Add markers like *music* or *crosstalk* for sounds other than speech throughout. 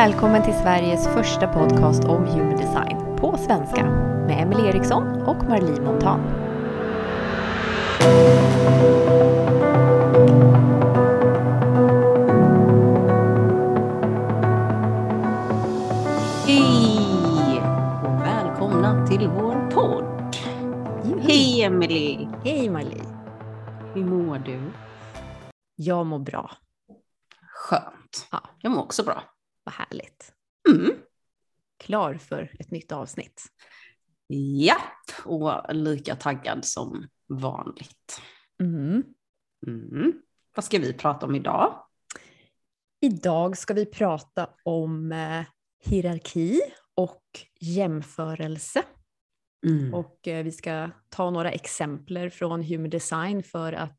Välkommen till Sveriges första podcast om human design på svenska med Emelie Eriksson och Marlie Montan. Hej och välkomna till vår podd. Hej Emelie! Hej Marlie! Hur mår du? Jag mår bra. Skönt. Ja. Jag mår också bra. Vad härligt. Mm. Klar för ett nytt avsnitt. Japp, och lika taggad som vanligt. Mm. Mm. Vad ska vi prata om idag? Idag ska vi prata om eh, hierarki och jämförelse. Mm. Och eh, vi ska ta några exempel från Human Design för att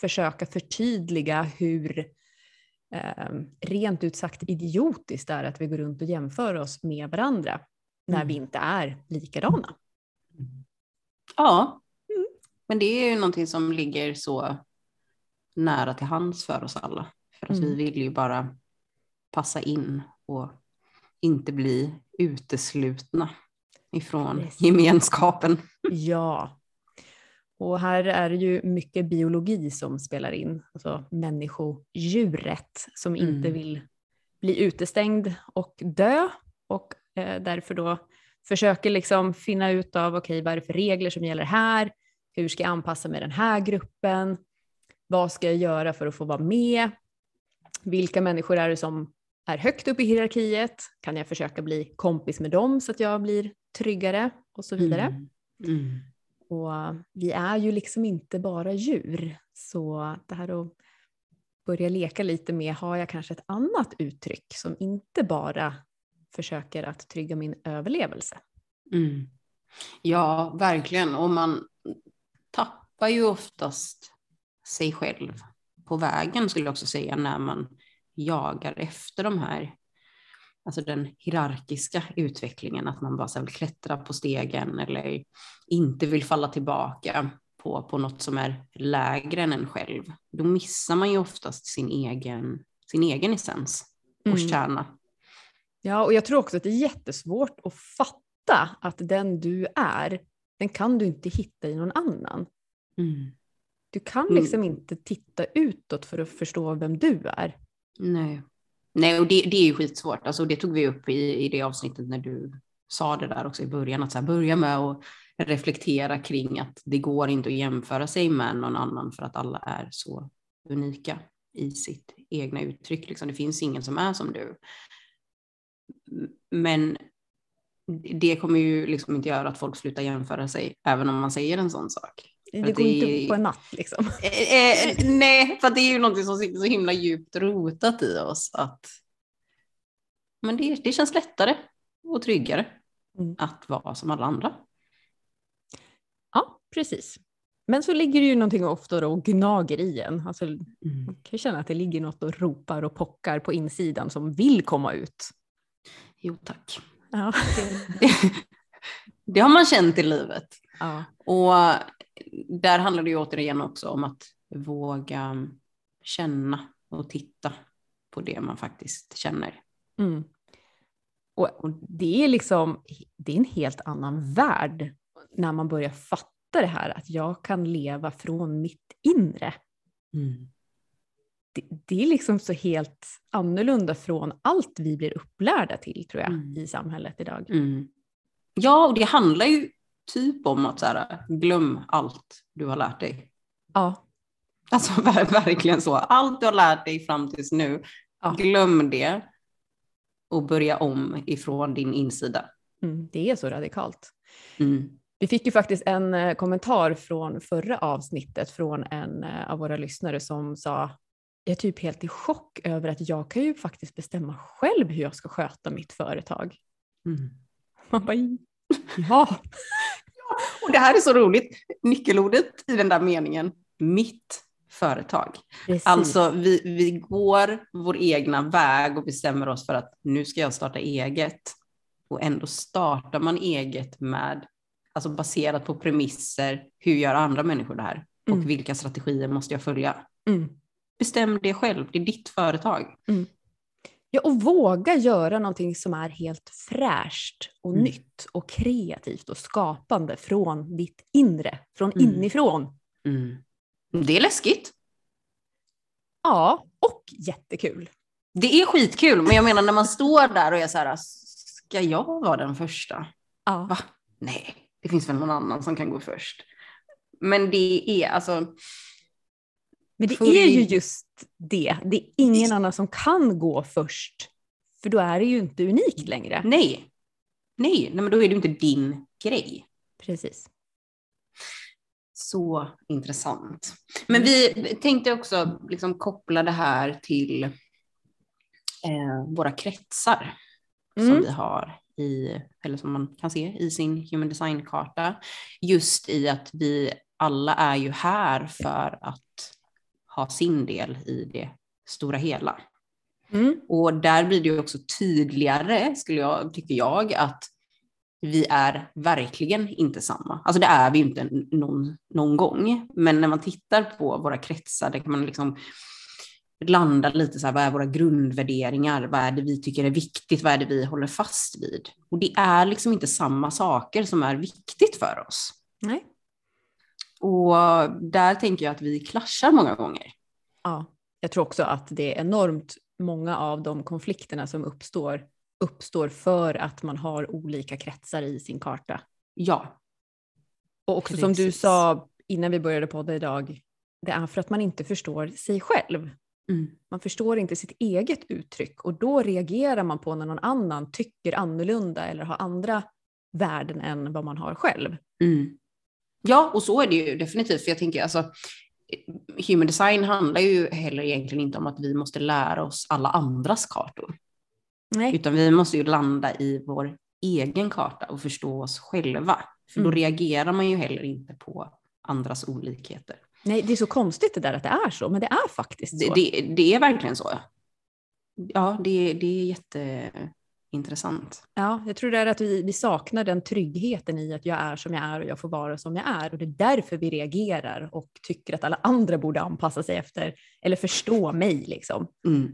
försöka förtydliga hur eh, rent ut sagt idiotiskt är att vi går runt och jämför oss med varandra när Mm. vi inte är likadana. Ja, men det är ju någonting som ligger så nära till hands för oss alla. För att Mm. vi vill ju bara passa in och inte bli uteslutna ifrån Precis. gemenskapen. Ja. Och här är det ju mycket biologi som spelar in, alltså människodjuret som inte Mm. vill bli utestängd och dö och eh, därför då försöker liksom finna ut av okej, vad är det för regler som gäller här? Hur ska jag anpassa mig den här gruppen? Vad ska jag göra för att få vara med? Vilka människor är det som är högt upp i hierarkiet? Kan jag försöka bli kompis med dem så att jag blir tryggare och så vidare? Mm. Mm. Och vi är ju liksom inte bara djur. Så det här att börja leka lite med, har jag kanske ett annat uttryck som inte bara försöker att trygga min överlevelse? Mm. Ja, verkligen. Och man tappar ju oftast sig själv på vägen skulle jag också säga när man jagar efter de här, alltså den hierarkiska utvecklingen, att man bara så vill klättra på stegen eller inte vill falla tillbaka på, på något som är lägre än en själv. Då missar man ju oftast sin egen, sin egen essens och Mm. kärna. Ja, och jag tror också att det är jättesvårt att fatta att den du är, den kan du inte hitta i någon annan. Mm. Du kan Mm. liksom inte titta utåt för att förstå vem du är. Nej. Nej, och det, det är ju skitsvårt. Alltså, det tog vi upp i, i det avsnittet när du sa det där också i början, att så här, börja med att reflektera kring att det går inte att jämföra sig med någon annan för att alla är så unika i sitt egna uttryck. Liksom. Det finns ingen som är som du. Men det kommer ju liksom inte göra att folk slutar jämföra sig, även om man säger en sån sak. Det går det- inte på en natt liksom. *laughs* Eh, eh, nej, för det är ju något som sitter så himla djupt rotat i oss att men det, det känns lättare och tryggare Mm. att vara som alla andra. Ja, precis. Men så ligger det ju någonting ofta då och gnager i en. Alltså, Mm. man kan känna att det ligger något och ropar och pockar på insidan som vill komma ut. Jo tack. Ja. Det, *laughs* det har man känt i livet. ja. Och där handlar det ju återigen också om att våga känna och titta på det man faktiskt känner. Mm. Och, och det är liksom, det är en helt annan värld när man börjar fatta det här att jag kan leva från mitt inre. Det, det är liksom så helt annorlunda från allt vi blir upplärda till tror jag Mm. i samhället idag. Mm. Ja, och det handlar ju typ om att så här, glöm allt du har lärt dig. Ja, Alltså *laughs* ver- verkligen så. Allt du har lärt dig fram tills nu, Ja. glöm det och börja om ifrån din insida. mm, det är så radikalt. Mm. Vi fick ju faktiskt en eh, kommentar från förra avsnittet från en eh, av våra lyssnare som sa jag är typ helt i chock över att jag kan ju faktiskt bestämma själv hur jag ska sköta mitt företag. Mm. Man bara, ja, *laughs* *laughs* *laughs* Och det här är så roligt, nyckelordet i den där meningen, mitt företag. precis. Alltså vi, vi går vår egna väg och bestämmer oss för att nu ska jag starta eget. Och ändå startar man eget med, alltså baserat på premisser, hur gör andra människor det här? Och Mm. vilka strategier måste jag följa? Mm. Bestäm det själv, det är ditt företag. Ja, och våga göra någonting som är helt fräscht och Mm. nytt och kreativt och skapande från ditt inre, från Mm. inifrån. Mm. Det är läskigt. Ja, och jättekul. Det är skitkul, men jag menar när man står där och är så här, ska jag vara den första? Ja. Va? Nej, det finns väl någon annan som kan gå först. Men det är alltså, Men det är ju just det. Det är ingen annan som kan gå först. För då är det ju inte unikt längre. nej. Nej, nej men då är det ju inte din grej. Precis. Så intressant. Men vi tänkte också liksom koppla det här till eh, våra kretsar som Mm. vi har i, eller som man kan se i sin human design-karta. Just i att vi alla är ju här för att ha sin del i det stora hela. Mm. Och där blir det också tydligare, skulle jag, tycker jag, att vi är verkligen inte samma. Alltså det är vi inte någon, någon gång. Men när man tittar på våra kretsar, där kan man liksom landa lite så här, vad är våra grundvärderingar? Vad är det vi tycker är viktigt? Vad är det vi håller fast vid? Och det är liksom inte samma saker som är viktigt för oss. Nej. Och där tänker jag att vi klaschar många gånger. Ja. Jag tror också att det är enormt många av de konflikterna som uppstår uppstår för att man har olika kretsar i sin karta. Ja, Och också som du Precis. sa innan vi började podda idag, det är för att man inte förstår sig själv. mm. Man förstår inte sitt eget uttryck och då reagerar man på när någon annan tycker annorlunda eller har andra värden än vad man har själv. Mm. Ja, och så är det ju definitivt. För jag tänker alltså, human design handlar ju heller egentligen inte om att vi måste lära oss alla andras kartor. Nej. Utan vi måste ju landa i vår egen karta och förstå oss själva. För då Mm. reagerar man ju heller inte på andras olikheter. Nej, det är så konstigt det där att det är så, men det är faktiskt Det, så. det, det är verkligen så. Ja, det, det är jätteintressant. Ja, jag tror det är att vi, vi saknar den tryggheten i att jag är som jag är och jag får vara som jag är. Och det är därför vi reagerar och tycker att alla andra borde anpassa sig efter eller förstå mig. Liksom. Mm.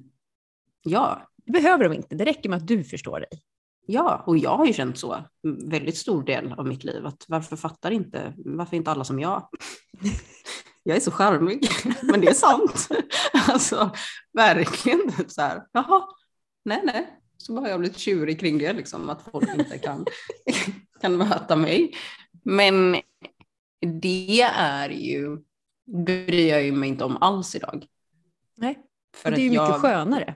Ja, Det behöver de inte, det räcker med att du förstår dig. Ja, och jag har ju känt så väldigt stor del av mitt liv. Att varför fattar inte, varför inte alla som jag? *laughs* Jag är så charmig, men det är sant. *laughs* Alltså verkligen typ så här, jaha, nej nej. Så har jag blivit tjurig kring det, liksom, att folk inte kan, *laughs* kan möta mig. Men det är ju, bryr jag ju mig inte om alls idag. Nej, För det är ju mycket jag- skönare.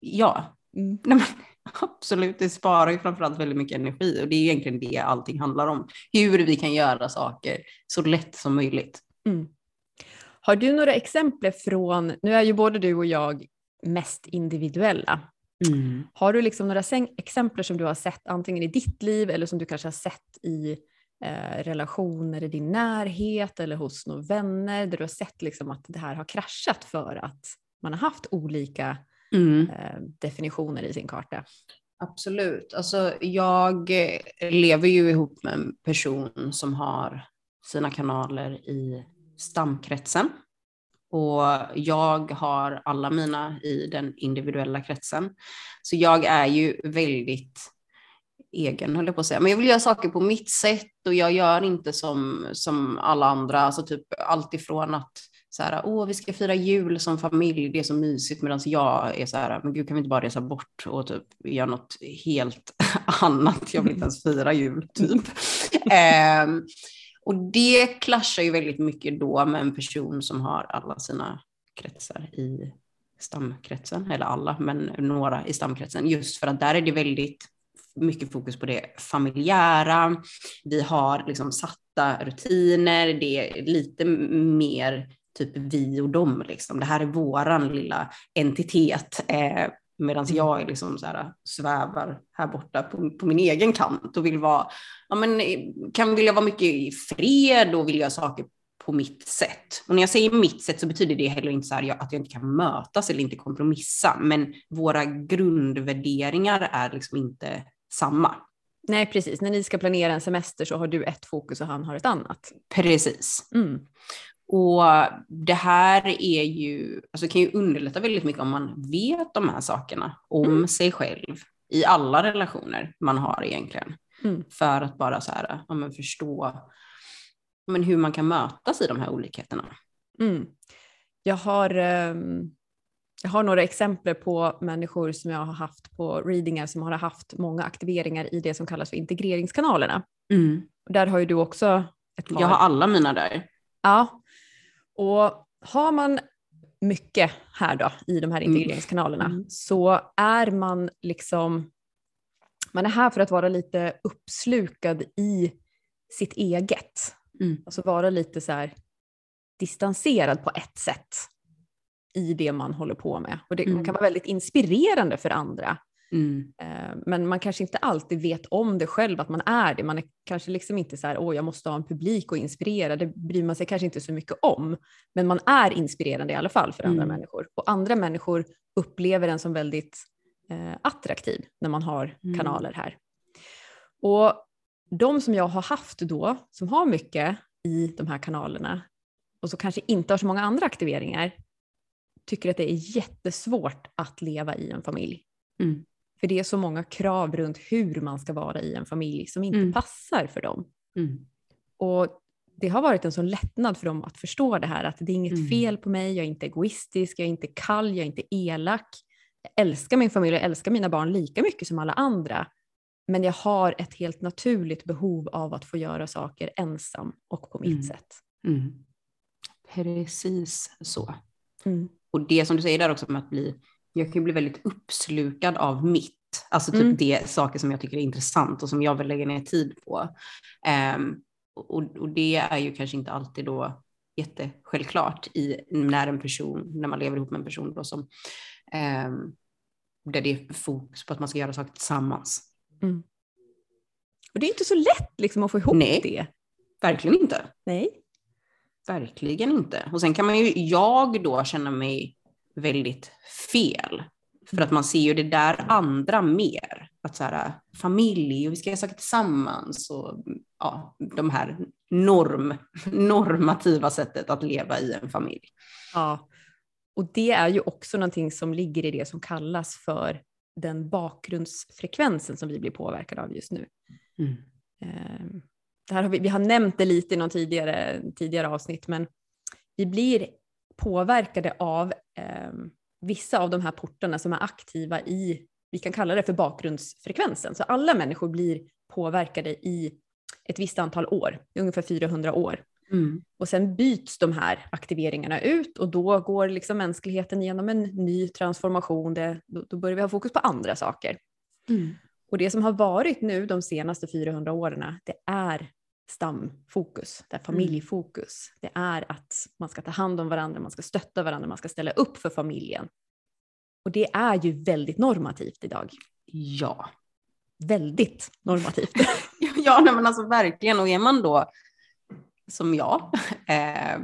Ja, Mm. Nej, men, *laughs* absolut, det sparar ju framförallt väldigt mycket energi och det är egentligen det allting handlar om. Hur vi kan göra saker så lätt som möjligt. Mm. Har du några exempel från, nu är ju både du och jag mest individuella. Har du liksom några exempel som du har sett antingen i ditt liv eller som du kanske har sett i eh, relationer i din närhet eller hos några vänner där du har sett liksom att det här har kraschat för att man har haft olika Mm. eh, definitioner i sin karta? Absolut. Alltså, jag eh, lever ju ihop med en person som har sina kanaler i stamkretsen. Och jag har alla mina i den individuella kretsen. Så jag är ju väldigt egen, höll jag på att säga. Men jag vill göra saker på mitt sätt och jag gör inte som, som alla andra. Alltså typ allt ifrån att så här, åh, vi ska fira jul som familj, det är så mysigt, medan jag är så här, men gud, kan vi inte bara resa bort och typ göra något helt *laughs* annat? Jag vill inte ens fira jul, typ. *laughs* Ehm, och det klaschar ju väldigt mycket då med en person som har alla sina kretsar i stamkretsen, eller alla, men några i stamkretsen, just för att där är det väldigt mycket fokus på det familjära. Vi har liksom satta rutiner, det är lite mer typ vi och dem. Liksom. Det här är våran lilla entitet. Eh, Medan jag är liksom så här, svävar här borta på, på min egen kant och vill vara, ja men kan vilja vara mycket i fred och vill göra saker på mitt sätt. Och när jag säger mitt sätt så betyder det heller inte så här att jag inte kan mötas eller inte kompromissa, men våra grundvärderingar är liksom inte samma. Nej, precis. När ni ska planera en semester så har du ett fokus och han har ett annat. Precis. Mm. Och det här är ju, alltså kan ju underlätta väldigt mycket om man vet de här sakerna om mm. sig själv i alla relationer man har egentligen. Mm. För att bara så här, ja, men förstå ja, men hur man kan mötas i de här olikheterna. Mm. Jag, har, um, jag har några exempel på människor som jag har haft på readingar som har haft många aktiveringar i det som kallas för integreringskanalerna. Mm. Där har ju du också ett par. Jag har alla mina där. Ja, och har man mycket här då i de här mm. integreringskanalerna mm. så är man liksom, man är här för att vara lite uppslukad i sitt eget. Mm. Alltså vara lite så här distanserad på ett sätt i det man håller på med. Och det mm. kan vara väldigt inspirerande för andra. Mm. Eh, men man kanske inte alltid vet om det själv, att man är det. Man är kanske liksom inte så här, åh jag måste ha en publik och inspirera, det bryr man sig kanske inte så mycket om. Men man är inspirerande i alla fall för andra mm. människor. Och andra människor upplever en som väldigt eh, attraktiv när man har mm. kanaler här. Och de som jag har haft då, som har mycket i de här kanalerna och så kanske inte har så många andra aktiveringar, tycker att det är jättesvårt att leva i en familj. Mm. För det är så många krav runt hur man ska vara i en familj som inte mm. passar för dem. Mm. Och det har varit en sån lättnad för dem att förstå det här att det är inget mm. fel på mig, jag är inte egoistisk, jag är inte kall, jag är inte elak. Jag älskar min familj, jag älskar mina barn lika mycket som alla andra. Men jag har ett helt naturligt behov av att få göra saker ensam och på mitt mm. sätt. Mm. Precis så. Mm. Och det som du säger där också med att bli jag kan bli väldigt uppslukad av mitt. Alltså typ mm. det saker som jag tycker är intressant och som jag vill lägga ner tid på. Um, och, och, det är ju kanske inte alltid då jättesjälvklart i, när en person, när man lever ihop med en person då som, um, där det är fokus på att man ska göra saker tillsammans. Mm. Och det är inte så lätt liksom att få ihop Nej, det. verkligen inte. Nej. Verkligen inte. Och sen kan man ju, jag då känna mig väldigt fel. För att man ser ju det där andra mer. Att så här, familj och vi ska göra saker tillsammans och ja, de här norm, *laughs* normativa sättet att leva i en familj. Ja, och det är ju också någonting som ligger i det som kallas för den bakgrundsfrekvensen som vi blir påverkade av just nu. Mm. Ehm, det här har vi, vi har nämnt det lite i någon tidigare, tidigare avsnitt, men vi blir påverkade av eh, vissa av de här portarna som är aktiva i, vi kan kalla det för bakgrundsfrekvensen. Så alla människor blir påverkade i ett visst antal år, ungefär 400 år. Mm. Och sen byts de här aktiveringarna ut och då går liksom mänskligheten igenom en ny transformation. Det, då, då börjar vi ha fokus på andra saker. Mm. Och det som har varit nu de senaste 400 åren, det är stamfokus, det mm. familjfokus. Det är att man ska ta hand om varandra, man ska stötta varandra, man ska ställa upp för familjen. Och det är ju väldigt normativt idag. Ja. Väldigt normativt. *laughs* ja, nej, men alltså verkligen. Och är man då som jag, *laughs* eh,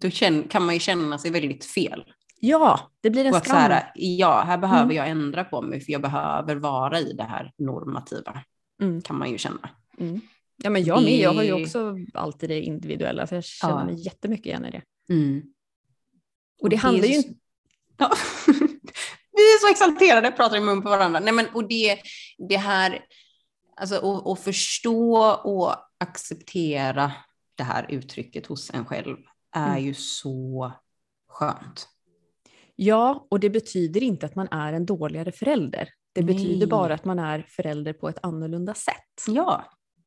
då kan man ju känna sig väldigt fel. Ja, det blir en skam. Här, ja, här behöver mm. jag ändra på mig för jag behöver vara i det här normativa. Mm. Kan man ju känna. Mm. Ja men jag med, jag har ju också alltid det individuella så jag känner ja. mig jättemycket igen i det. Mm. Och det, och handlar det ju inte... *laughs* Ja. Vi är så exalterade, pratar i mun på varandra. Nej, men, och det, det här, alltså att förstå och acceptera det här uttrycket hos en själv är mm. ju så skönt. Ja, och det betyder inte att man är en dåligare förälder. Det Nej. betyder bara att man är förälder på ett annorlunda sätt. Ja,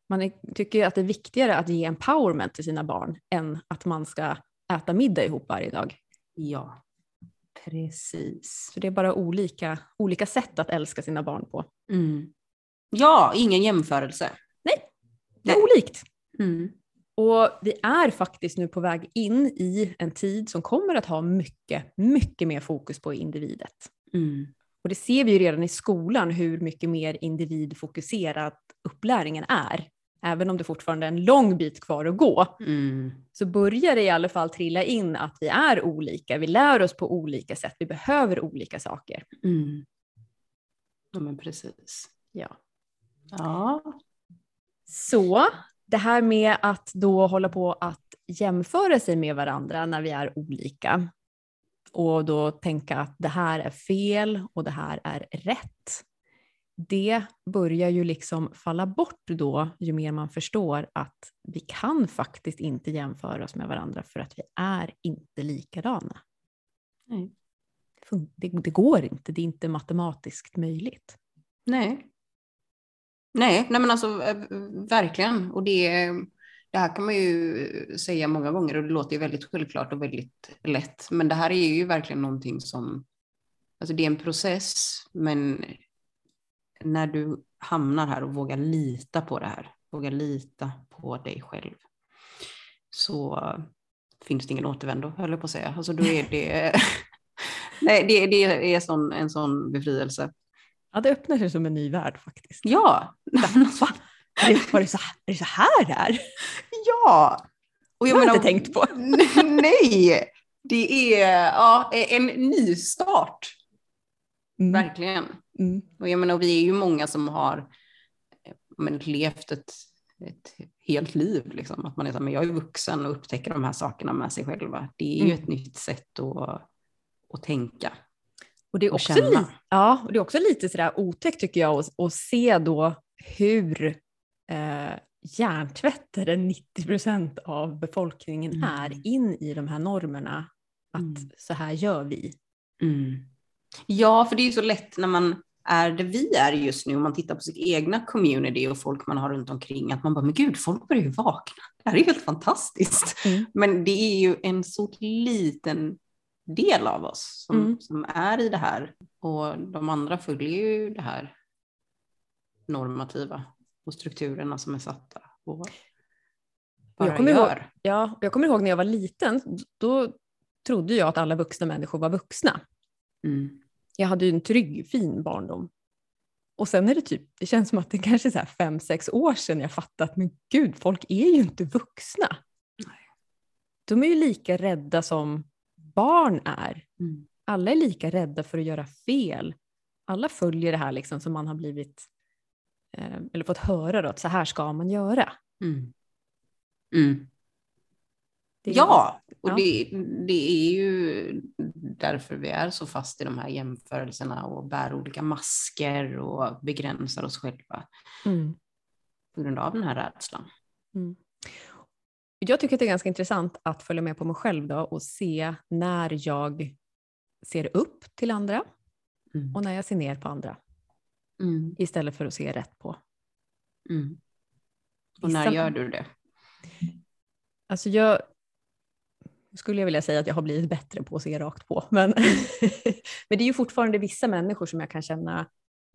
man är, tycker att det är viktigare att ge empowerment till sina barn än att man ska äta middag ihop varje dag. Ja, precis. Så det är bara olika, olika sätt att älska sina barn på. Mm. Ja, ingen jämförelse. Nej, det är Nej. olikt. Mm. Och vi är faktiskt nu på väg in i en tid som kommer att ha mycket, mycket mer fokus på individet. Mm. Och det ser vi ju redan i skolan hur mycket mer individfokuserad upplärningen är även om det fortfarande är en lång bit kvar att gå, mm. så börjar det i alla fall trilla in att vi är olika, vi lär oss på olika sätt, vi behöver olika saker. Mm. Ja men precis. Ja. ja. Så det här med att då hålla på att jämföra sig med varandra när vi är olika och då tänka att det här är fel och det här är rätt. Det börjar ju liksom falla bort då ju mer man förstår att vi kan faktiskt inte jämföra oss med varandra för att vi är inte likadana. Nej. Det, det går inte, det är inte matematiskt möjligt. Nej. Nej, nej men alltså verkligen. Och det, det här kan man ju säga många gånger och det låter ju väldigt självklart och väldigt lätt. Men det här är ju verkligen någonting som, alltså det är en process, men när du hamnar här och vågar lita på det här, vågar lita på dig själv, så finns det ingen återvändo, höll jag på att säga. Alltså då är det, *laughs* nej, det, det är sån, en sån befrielse. Ja, det öppnar sig som en ny värld faktiskt. Ja. Det, var det, så, är det så här det är? Ja! Och jag det har jag inte tänkt på. *laughs* nej! Det är ja, en ny start. Mm. Verkligen. Mm. Och jag menar, vi är ju många som har men, levt ett, ett helt liv. Liksom. Att man är så, men jag är vuxen och upptäcker de här sakerna med sig själva. Det är mm. ju ett nytt sätt att, att tänka. Och det är också, li- ja, och det är också lite sådär otäckt tycker jag att, att se då hur eh, hjärntvättade 90 procent av befolkningen mm. är in i de här normerna. Att mm. så här gör vi. Mm. Ja, för det är ju så lätt när man är det vi är just nu, om man tittar på sitt egna community och folk man har runt omkring, att man bara, men gud, folk börjar ju vakna. Det här är ju helt fantastiskt. Mm. Men det är ju en så liten del av oss som, mm. som är i det här. Och de andra följer ju det här normativa och strukturerna som är satta. Och bara jag kommer, gör. Ihåg, ja, jag kommer ihåg när jag var liten, då trodde jag att alla vuxna människor var vuxna. Mm. Jag hade ju en trygg, fin barndom. Och sen är det typ, det känns som att det kanske är så fem, sex år sedan jag fattat, men gud, folk är ju inte vuxna. De är ju lika rädda som barn är. Mm. Alla är lika rädda för att göra fel. Alla följer det här liksom som man har blivit, eh, eller fått höra då, att så här ska man göra. Mm. Mm. Ja, och ja. Det, det är ju därför vi är så fast i de här jämförelserna och bär olika masker och begränsar oss själva. Mm. På grund av den här rädslan. Mm. Jag tycker att det är ganska intressant att följa med på mig själv då och se när jag ser upp till andra mm. och när jag ser ner på andra. Mm. Istället för att se rätt på. Mm. Och när gör du det? Alltså jag skulle jag vilja säga att jag har blivit bättre på att se rakt på. Men, *laughs* men det är ju fortfarande vissa människor som jag kan känna,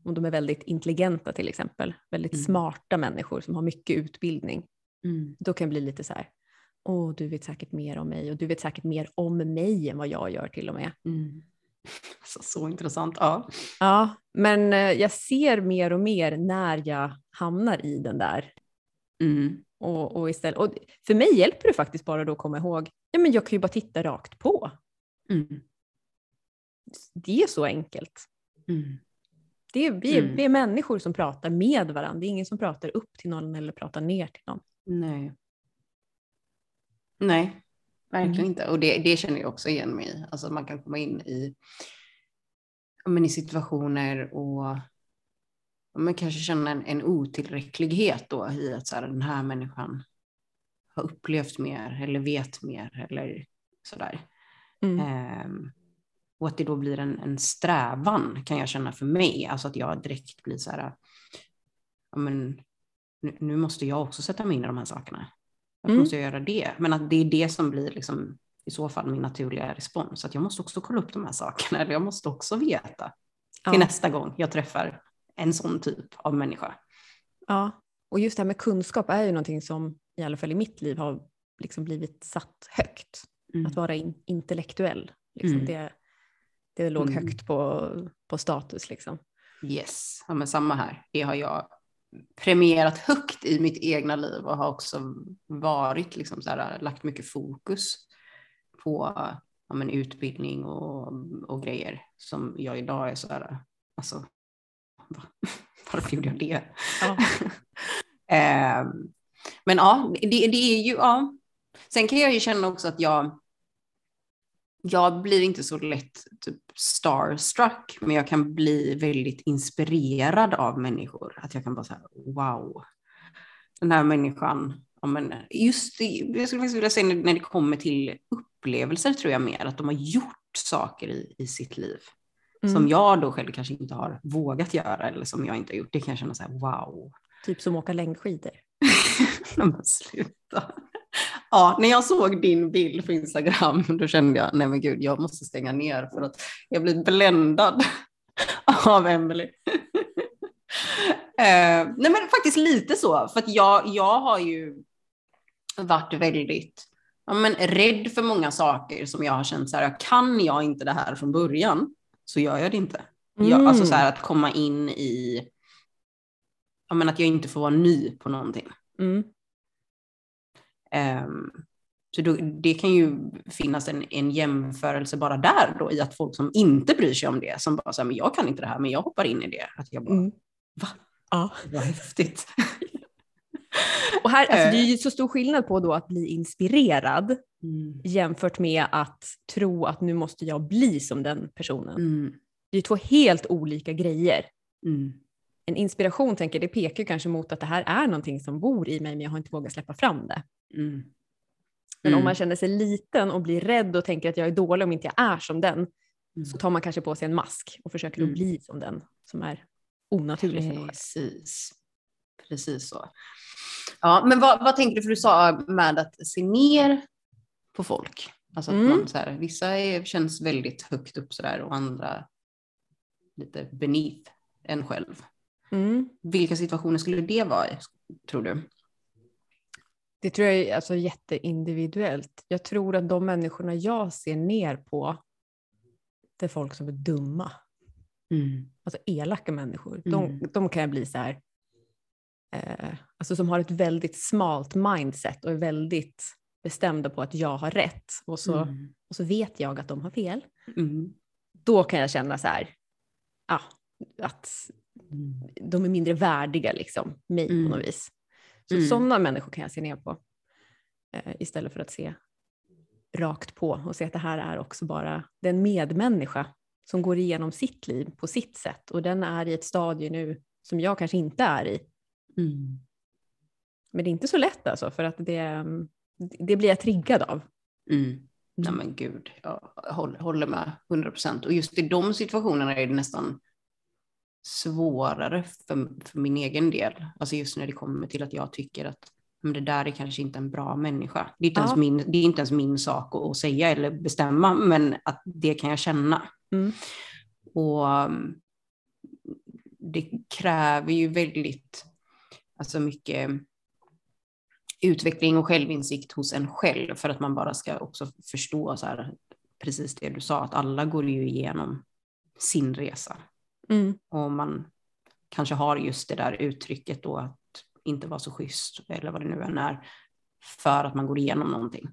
om de är väldigt intelligenta till exempel, väldigt mm. smarta människor som har mycket utbildning, Mm. Då kan jag bli lite så här, åh du vet säkert mer om mig och du vet säkert mer om mig än vad jag gör till och med. Mm. *laughs* Så, så intressant, ja. Ja, men eh, jag ser mer och mer när jag hamnar i den där. Mm. Och, och, istället, och för mig hjälper det faktiskt bara då att komma ihåg, ja men jag kan ju bara titta rakt på. Mm. Det är så enkelt. Mm. Det är, vi, mm. vi är människor som pratar med varandra, det är ingen som pratar upp till någon eller pratar ner till någon. Nej. Nej, verkligen mm. inte. Och det, det känner jag också igen mig i. Alltså man kan komma in i, men i situationer och man kanske känna en, en otillräcklighet då i att så här, den här människan har upplevt mer eller vet mer eller sådär. Mm. Um, och att det då blir en, en strävan kan jag känna för mig, alltså att jag direkt blir så här, ja men nu måste jag också sätta mig in i de här sakerna. Varför mm. måste jag göra det? Men att det är det som blir liksom, i så fall min naturliga respons. Att jag måste också kolla upp de här sakerna, eller jag måste också veta ja. till nästa gång jag träffar en sån typ av människa. Ja, och just det här med kunskap är ju någonting som i alla fall i mitt liv har liksom blivit satt högt. Mm. Att vara in, intellektuell, liksom. mm. det, det låg mm. högt på, på status. Liksom. Yes, ja, men samma här. Det har jag premierat högt i mitt egna liv och har också varit liksom så här, lagt mycket fokus på ja, men utbildning och, och grejer som jag idag är så här, alltså *laughs* varför gjorde jag det? Ja. *laughs* eh, men ja, det, det, är ju, ja. Sen kan jag ju känna också att jag, jag blir inte så lätt typ starstruck, men jag kan bli väldigt inspirerad av människor. Att jag kan bara säga wow, den här människan, ja, men just det, jag skulle faktiskt vilja säga när, det kommer till upplevelser tror jag mer, att de har gjort saker i, i sitt liv. Mm. Som jag då själv kanske inte har vågat göra eller som jag inte har gjort. Det kan jag känna så här, wow. Typ som åka längdskidor. *laughs* men sluta. Ja, när jag såg din bild på Instagram, då kände jag, nej men gud, jag måste stänga ner för att jag blir bländad *laughs* av Emelie. *laughs* eh, nej men faktiskt lite så, för att jag, jag har ju varit väldigt ja, men rädd för många saker som jag har känt så här, kan jag inte det här från början så gör jag det inte. Mm. Jag, alltså så här att komma in i, ja men att jag inte får vara ny på någonting. Mm. Um, så då, det kan ju finnas en, en jämförelse bara där då i att folk som inte bryr sig om det, som bara säger men jag kan inte det här, men jag hoppar in i det. Att jag bara, Mm. va? Ja. Vad häftigt. *laughs* Och här, alltså, det är Eh. ju så stor skillnad på då att bli inspirerad Mm. jämfört med att tro att nu måste jag bli som den personen. Mm. Det är två helt olika grejer. Mm. En inspiration tänker det pekar kanske mot att det här är någonting som bor i mig men jag har inte vågat släppa fram det. Mm. Men Mm. om man känner sig liten och blir rädd och tänker att jag är dålig om inte jag är som den Mm. så tar man kanske på sig en mask och försöker då Mm. bli som den som är onaturlig för själv. Precis. Precis så. Ja, men vad, vad tänker du, för du sa med att se ner på folk. Alltså att Mm. man så här, vissa är, känns väldigt högt upp sådär och andra lite beneath en själv. Mm. Vilka situationer skulle det vara tror du? Det tror jag är alltså jätteindividuellt. Jag tror att de människorna jag ser ner på, det är folk som är dumma. Alltså elaka människor. De, Mm. de kan jag bli så här, eh, alltså som har ett väldigt smalt mindset och är väldigt bestämda på att jag har rätt och så, Mm. och så vet jag att de har fel. Mm. Då kan jag känna så här, ja, att Mm. de är mindre värdiga liksom, mig Mm. på något vis. Så Mm. sådana människor kan jag se ner på. Eh, istället för att se rakt på och se att det här är också bara det är en medmänniska som går igenom sitt liv på sitt sätt och den är i ett stadie nu som jag kanske inte är i. Mm. Men det är inte så lätt alltså för att det, mm, det blir jag triggad av. Mm. Nej men gud, jag håller med 100 procent. Och just i de situationerna är det nästan svårare för, för min egen del. Alltså just när det kommer till att jag tycker att men det där är kanske inte en bra människa. Det är inte, Ja. ens, min, det är inte ens min sak att, att säga eller bestämma, men att det kan jag känna. Mm. Och um, det kräver ju väldigt alltså mycket utveckling och självinsikt hos en själv för att man bara ska också förstå så här, precis det du sa, att alla går ju igenom sin resa. Mm. Och man kanske har just det där uttrycket då att inte vara så schysst eller vad det nu än är för att man går igenom någonting.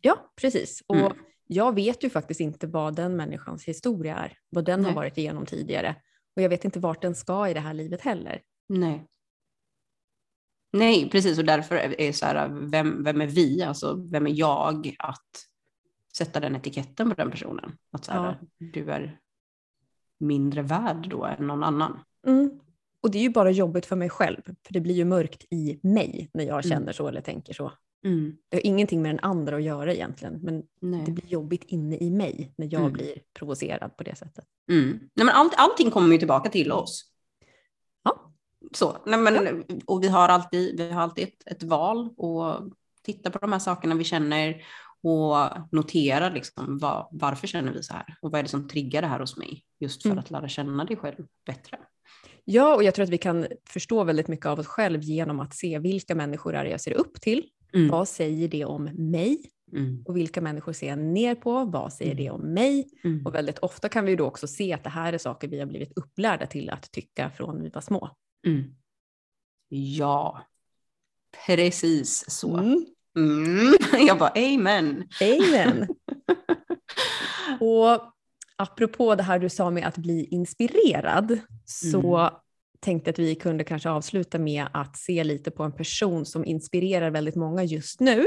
Ja, precis. Och Mm. jag vet ju faktiskt inte vad den människans historia är, vad den har Nej. varit igenom tidigare. Och jag vet inte vart den ska i det här livet heller. Nej. Nej, precis. Och därför är så här, vem, vem är vi? Alltså, vem är jag att sätta den etiketten på den personen? Att så här, du är mindre värd då än någon annan. Mm. Och det är ju bara jobbigt för mig själv, för det blir ju mörkt i mig när jag känner Mm. så eller tänker så. Mm. Det har ingenting med den andra att göra egentligen, men Nej. det blir jobbigt inne i mig när jag Mm. blir provocerad på det sättet. Mm. Nej, men allt, allting kommer ju tillbaka till oss. Ja. Så, nej, men, och vi har alltid, vi har alltid ett, ett val och titta på de här sakerna vi känner och notera liksom, vad, varför känner vi så här och vad är det som triggar det här hos mig just för Mm. att lära känna dig själv bättre. Ja, och jag tror att vi kan förstå väldigt mycket av oss själv genom att se vilka människor är jag ser upp till. Mm. Vad säger det om mig? Mm. Och vilka människor ser jag ner på? Vad säger det om mig? Mm. Och väldigt ofta kan vi då också se att det här är saker vi har blivit upplärda till att tycka från vi var små. Mm. Ja, precis så. Mm. *laughs* Jag bara amen. Amen! *laughs* och apropå det här du sa med att bli inspirerad så Mm. tänkte att vi kunde kanske avsluta med att se lite på en person som inspirerar väldigt många just nu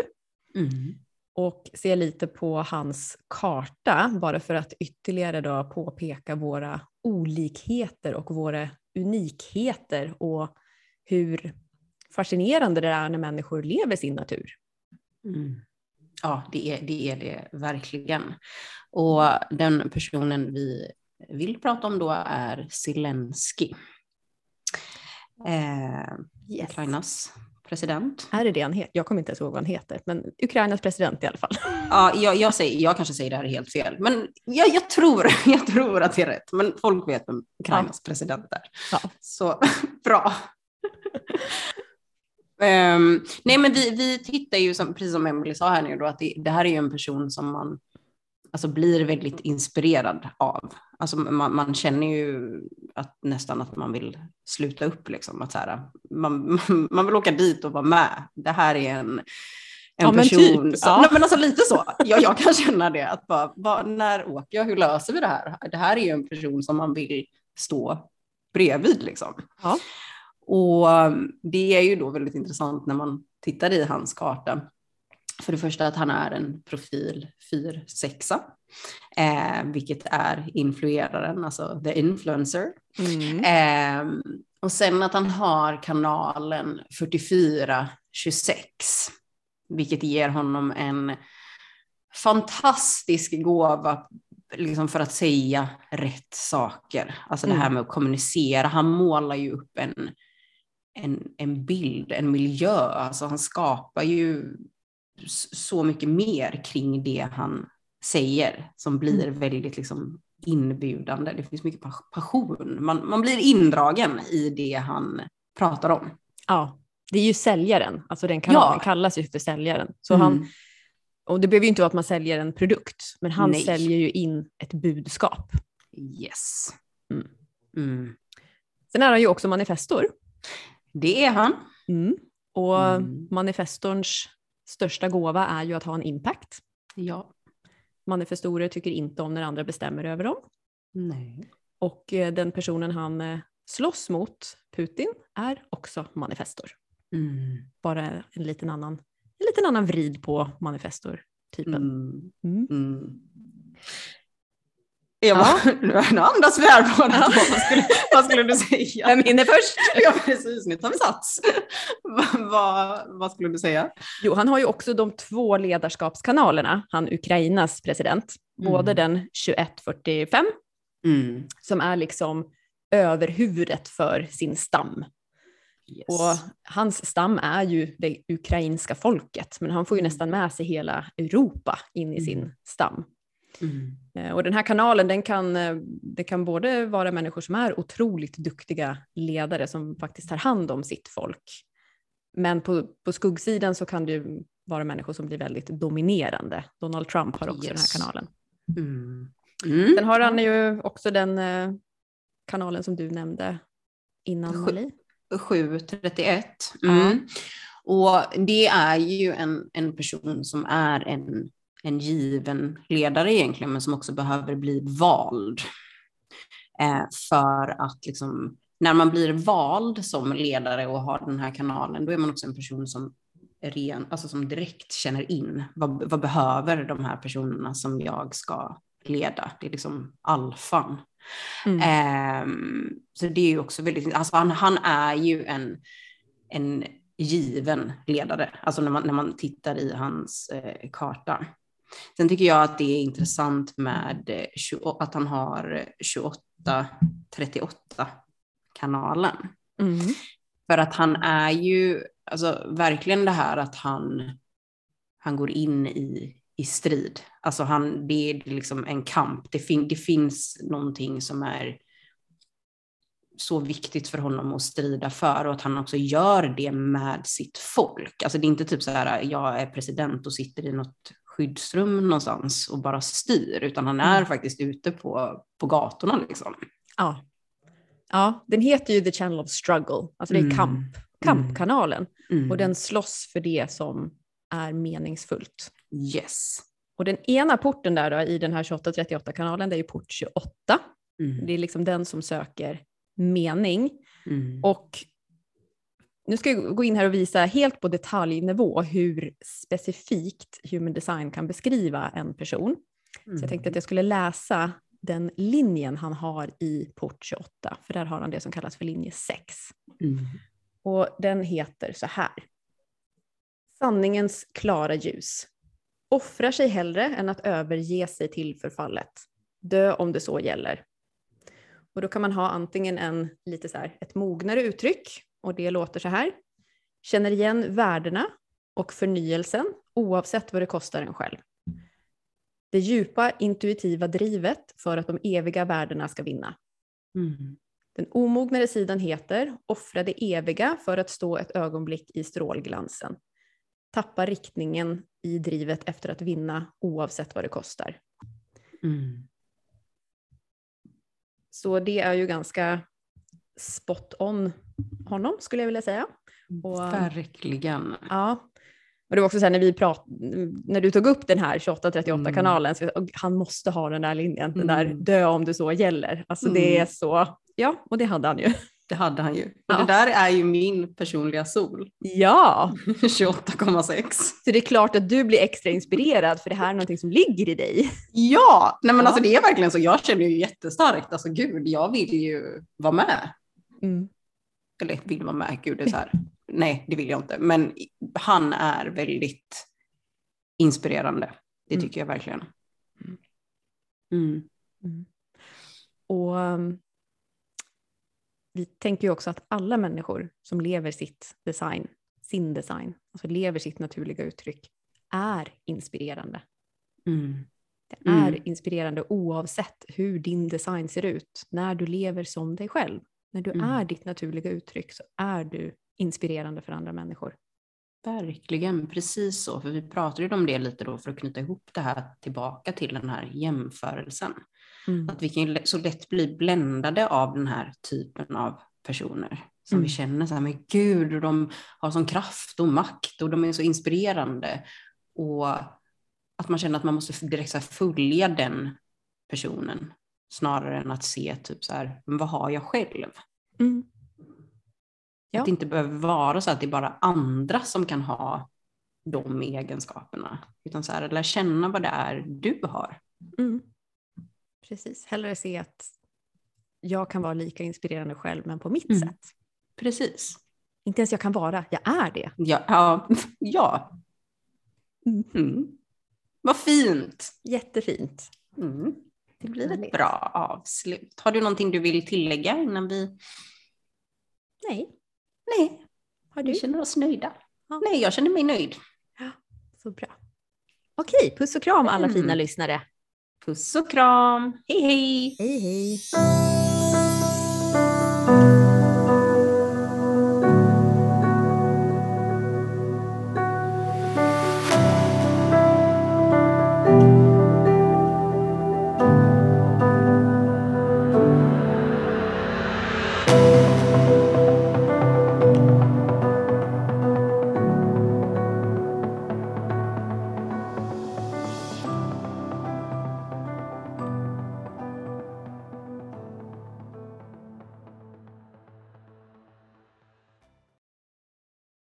Mm. och se lite på hans karta bara för att ytterligare då påpeka våra olikheter och våra unikheter och hur fascinerande det är när människor lever sin natur. Mm. Ja, det är, det är det verkligen. Och den personen vi vill prata om då är Zelensky. Eh, Yes. Ukrainas president. Är det det han heter? Jag kommer inte ens ihåg vad han heter, men Ukrainas president i alla fall. *laughs* Ja, jag, jag, säger, jag kanske säger det här helt fel, men jag, jag, tror, *laughs* jag tror att det är rätt. Men folk vet vem Ukrainas president är. Ja. Så *laughs* bra. Ehm, nej, men vi, vi tittar ju, som, precis som Emily sa här nu, då, att det, det här är ju en person som man alltså, blir väldigt inspirerad av. Alltså, man, man känner ju att, nästan att man vill sluta upp. Liksom, att så här, man, *laughs* man vill åka dit och vara med. Det här är en, en Ja, men person. typ, som, ja. nej, men alltså lite så. Jag, jag kan *laughs* känna det. Att bara, bara, när åker jag? Hur löser vi det här? Det här är ju en person som man vill stå bredvid. Liksom. Ja. Och um, det är ju då väldigt intressant när man tittar i hans karta. För det första att han är en profil 4-6, eh, vilket är influeraren, alltså the influencer. Mm. Eh, och sen att han har kanalen 44-26, vilket ger honom en fantastisk gåva liksom för att säga rätt saker. Alltså det här Mm. med att kommunicera. Han målar ju upp en, en, en bild, en miljö. Alltså han skapar ju så mycket mer kring det han säger som blir väldigt liksom inbjudande. Det finns mycket pas- passion. Man, man blir indragen i det han pratar om. Ja, det är ju säljaren, alltså den kanalen Ja. kallas ju för säljaren. Så han, Mm. och det behöver ju inte vara att man säljer en produkt, men han Nej. säljer ju in ett budskap. Yes. Mm. Mm. Sen är han ju också manifestor. Det är han. Mm. Och Mm. manifestorns största gåva är ju att ha en impact. Ja. Manifestorer tycker inte om när andra bestämmer över dem. Nej. Och eh, den personen han eh, slåss mot, Putin, är också manifestor. Mm. Bara en liten annan, en liten annan vrid på manifestor-typen. Mm. Mm. Mm. Eva, nu andas vi här båda Ja. Vad skulle, vad skulle du säga? Vem hinner först? Ja, precis. Nu tar vi sats. vad, vad, vad skulle du säga? Jo, han har ju också de två ledarskapskanalerna, han Ukrainas president. Både Mm. den 2145, Mm. som är liksom överhuvudet för sin stam. Yes. Och hans stam är ju det ukrainska folket, men han får ju Mm. nästan med sig hela Europa in i sin Mm. stam. Mm. Eh, Och den här kanalen, den kan, eh, det kan både vara människor som är otroligt duktiga ledare som faktiskt tar hand om sitt folk. Men på, på skuggsidan så kan det ju vara människor som blir väldigt dominerande. Donald Trump har också Yes. den här kanalen. Mm. Mm. Sen har han ju också den eh, kanalen som du nämnde innan Malie. 731. Mm. Och det är ju en, en person som är en, en given ledare egentligen, men som också behöver bli vald. Eh, för att liksom, när man blir vald som ledare och har den här kanalen, då är man också en person som ren, alltså som direkt känner in vad, vad behöver de här personerna som jag ska leda. Det är liksom alfan. Mm. Ehm, så det är ju också väldigt, alltså han, han är ju en, en given ledare, alltså när man, när man tittar i hans eh, karta. Sen tycker jag att det är intressant med eh, 20, att han har 28-38 kanalen. Mm. För att han är ju, alltså verkligen det här att han, han går in i, i strid. Alltså han, det är liksom en kamp. Det, fin, det finns någonting som är så viktigt för honom att strida för och att han också gör det med sitt folk. Alltså det är inte typ så här, jag är president och sitter i något skyddsrum någonstans och bara styr, utan han är Mm. faktiskt ute på, på gatorna liksom. Ja. ja, den heter ju The Channel of Struggle, alltså det är Mm. kamp, kampkanalen. Mm. Och den slåss för det som är meningsfullt. Yes. Och den ena porten där då, i den här 2838-kanalen, det är ju port 28. Mm. Det är liksom den som söker mening. Mm. Och nu ska jag gå in här och visa helt på detaljnivå hur specifikt human design kan beskriva en person. Så jag tänkte att jag skulle läsa den linjen han har i port 28, för där har han det som kallas för linje 6. Mm. Och den heter så här. Sanningens klara ljus. Offrar sig hellre än att överge sig till förfallet. Dö om det så gäller. Och då kan man ha antingen en lite så här, ett mognare uttryck och det låter så här. Känner igen värdena och förnyelsen oavsett vad det kostar en själv. Det djupa intuitiva drivet för att de eviga värdena ska vinna. Mm. Den omognare sidan heter Offra det eviga för att stå ett ögonblick i strålglansen. Tappa riktningen i drivet efter att vinna oavsett vad det kostar. Mm. Så det är ju ganska spot on honom skulle jag vilja säga. Och- Verkligen. Ja. Och det var också så här när vi prat, när du tog upp den här 2838 Mm. kanalen, så och han måste ha den där linjen, den där Mm. dö om det så gäller. Alltså det är Mm. så, ja, och det hade han ju. Det hade han ju. Och Ja. det där är ju min personliga sol. Ja, *laughs* 28,6. så det är klart att du blir extra inspirerad för det här är någonting som ligger i dig. Ja, nej men Ja. alltså det är verkligen så. Jag känner ju jättestarkt, alltså gud, jag vill ju vara med. Mm. Eller vill vara med, gud det är så här. Nej, det vill jag inte. Men han är väldigt inspirerande. Det Mm. tycker jag verkligen. Mm. Mm. Och um, vi tänker ju också att alla människor som lever sitt design, sin design, alltså lever sitt naturliga uttryck, är inspirerande. Mm. Det är Mm. inspirerande oavsett hur din design ser ut. När du lever som dig själv, när du Mm. är ditt naturliga uttryck så är du inspirerande för andra människor. Verkligen, precis så. För vi pratade ju om det lite då för att knyta ihop det här tillbaka till den här jämförelsen. Att vi kan så lätt bli bländade av den här typen av personer. Som Mm. vi känner så här, men gud, och de har sån kraft och makt och de är så inspirerande. Och att man känner att man måste direkt så följa den personen. Snarare än att se typ så här, vad har jag själv? Mm. Ja. Att det inte behöver vara så att det är bara andra som kan ha de egenskaperna. Utan så här, lär känna vad det är du har. Mm. Precis, hellre se att jag kan vara lika inspirerande själv men på mitt Mm. sätt. Precis. Inte ens jag kan vara, jag är det. Ja. ja, *laughs* ja. Mm. Mm. Vad fint. Jättefint. Mm. Det blir ett bra avslut. Har du någonting du vill tillägga innan vi... Nej, Nej, har vi du? känner oss nöjda. Ja. Nej, jag känner mig nöjd. Så bra. Okej, puss och kram alla Mm. fina lyssnare. Puss och kram. Hej hej! Hej hej!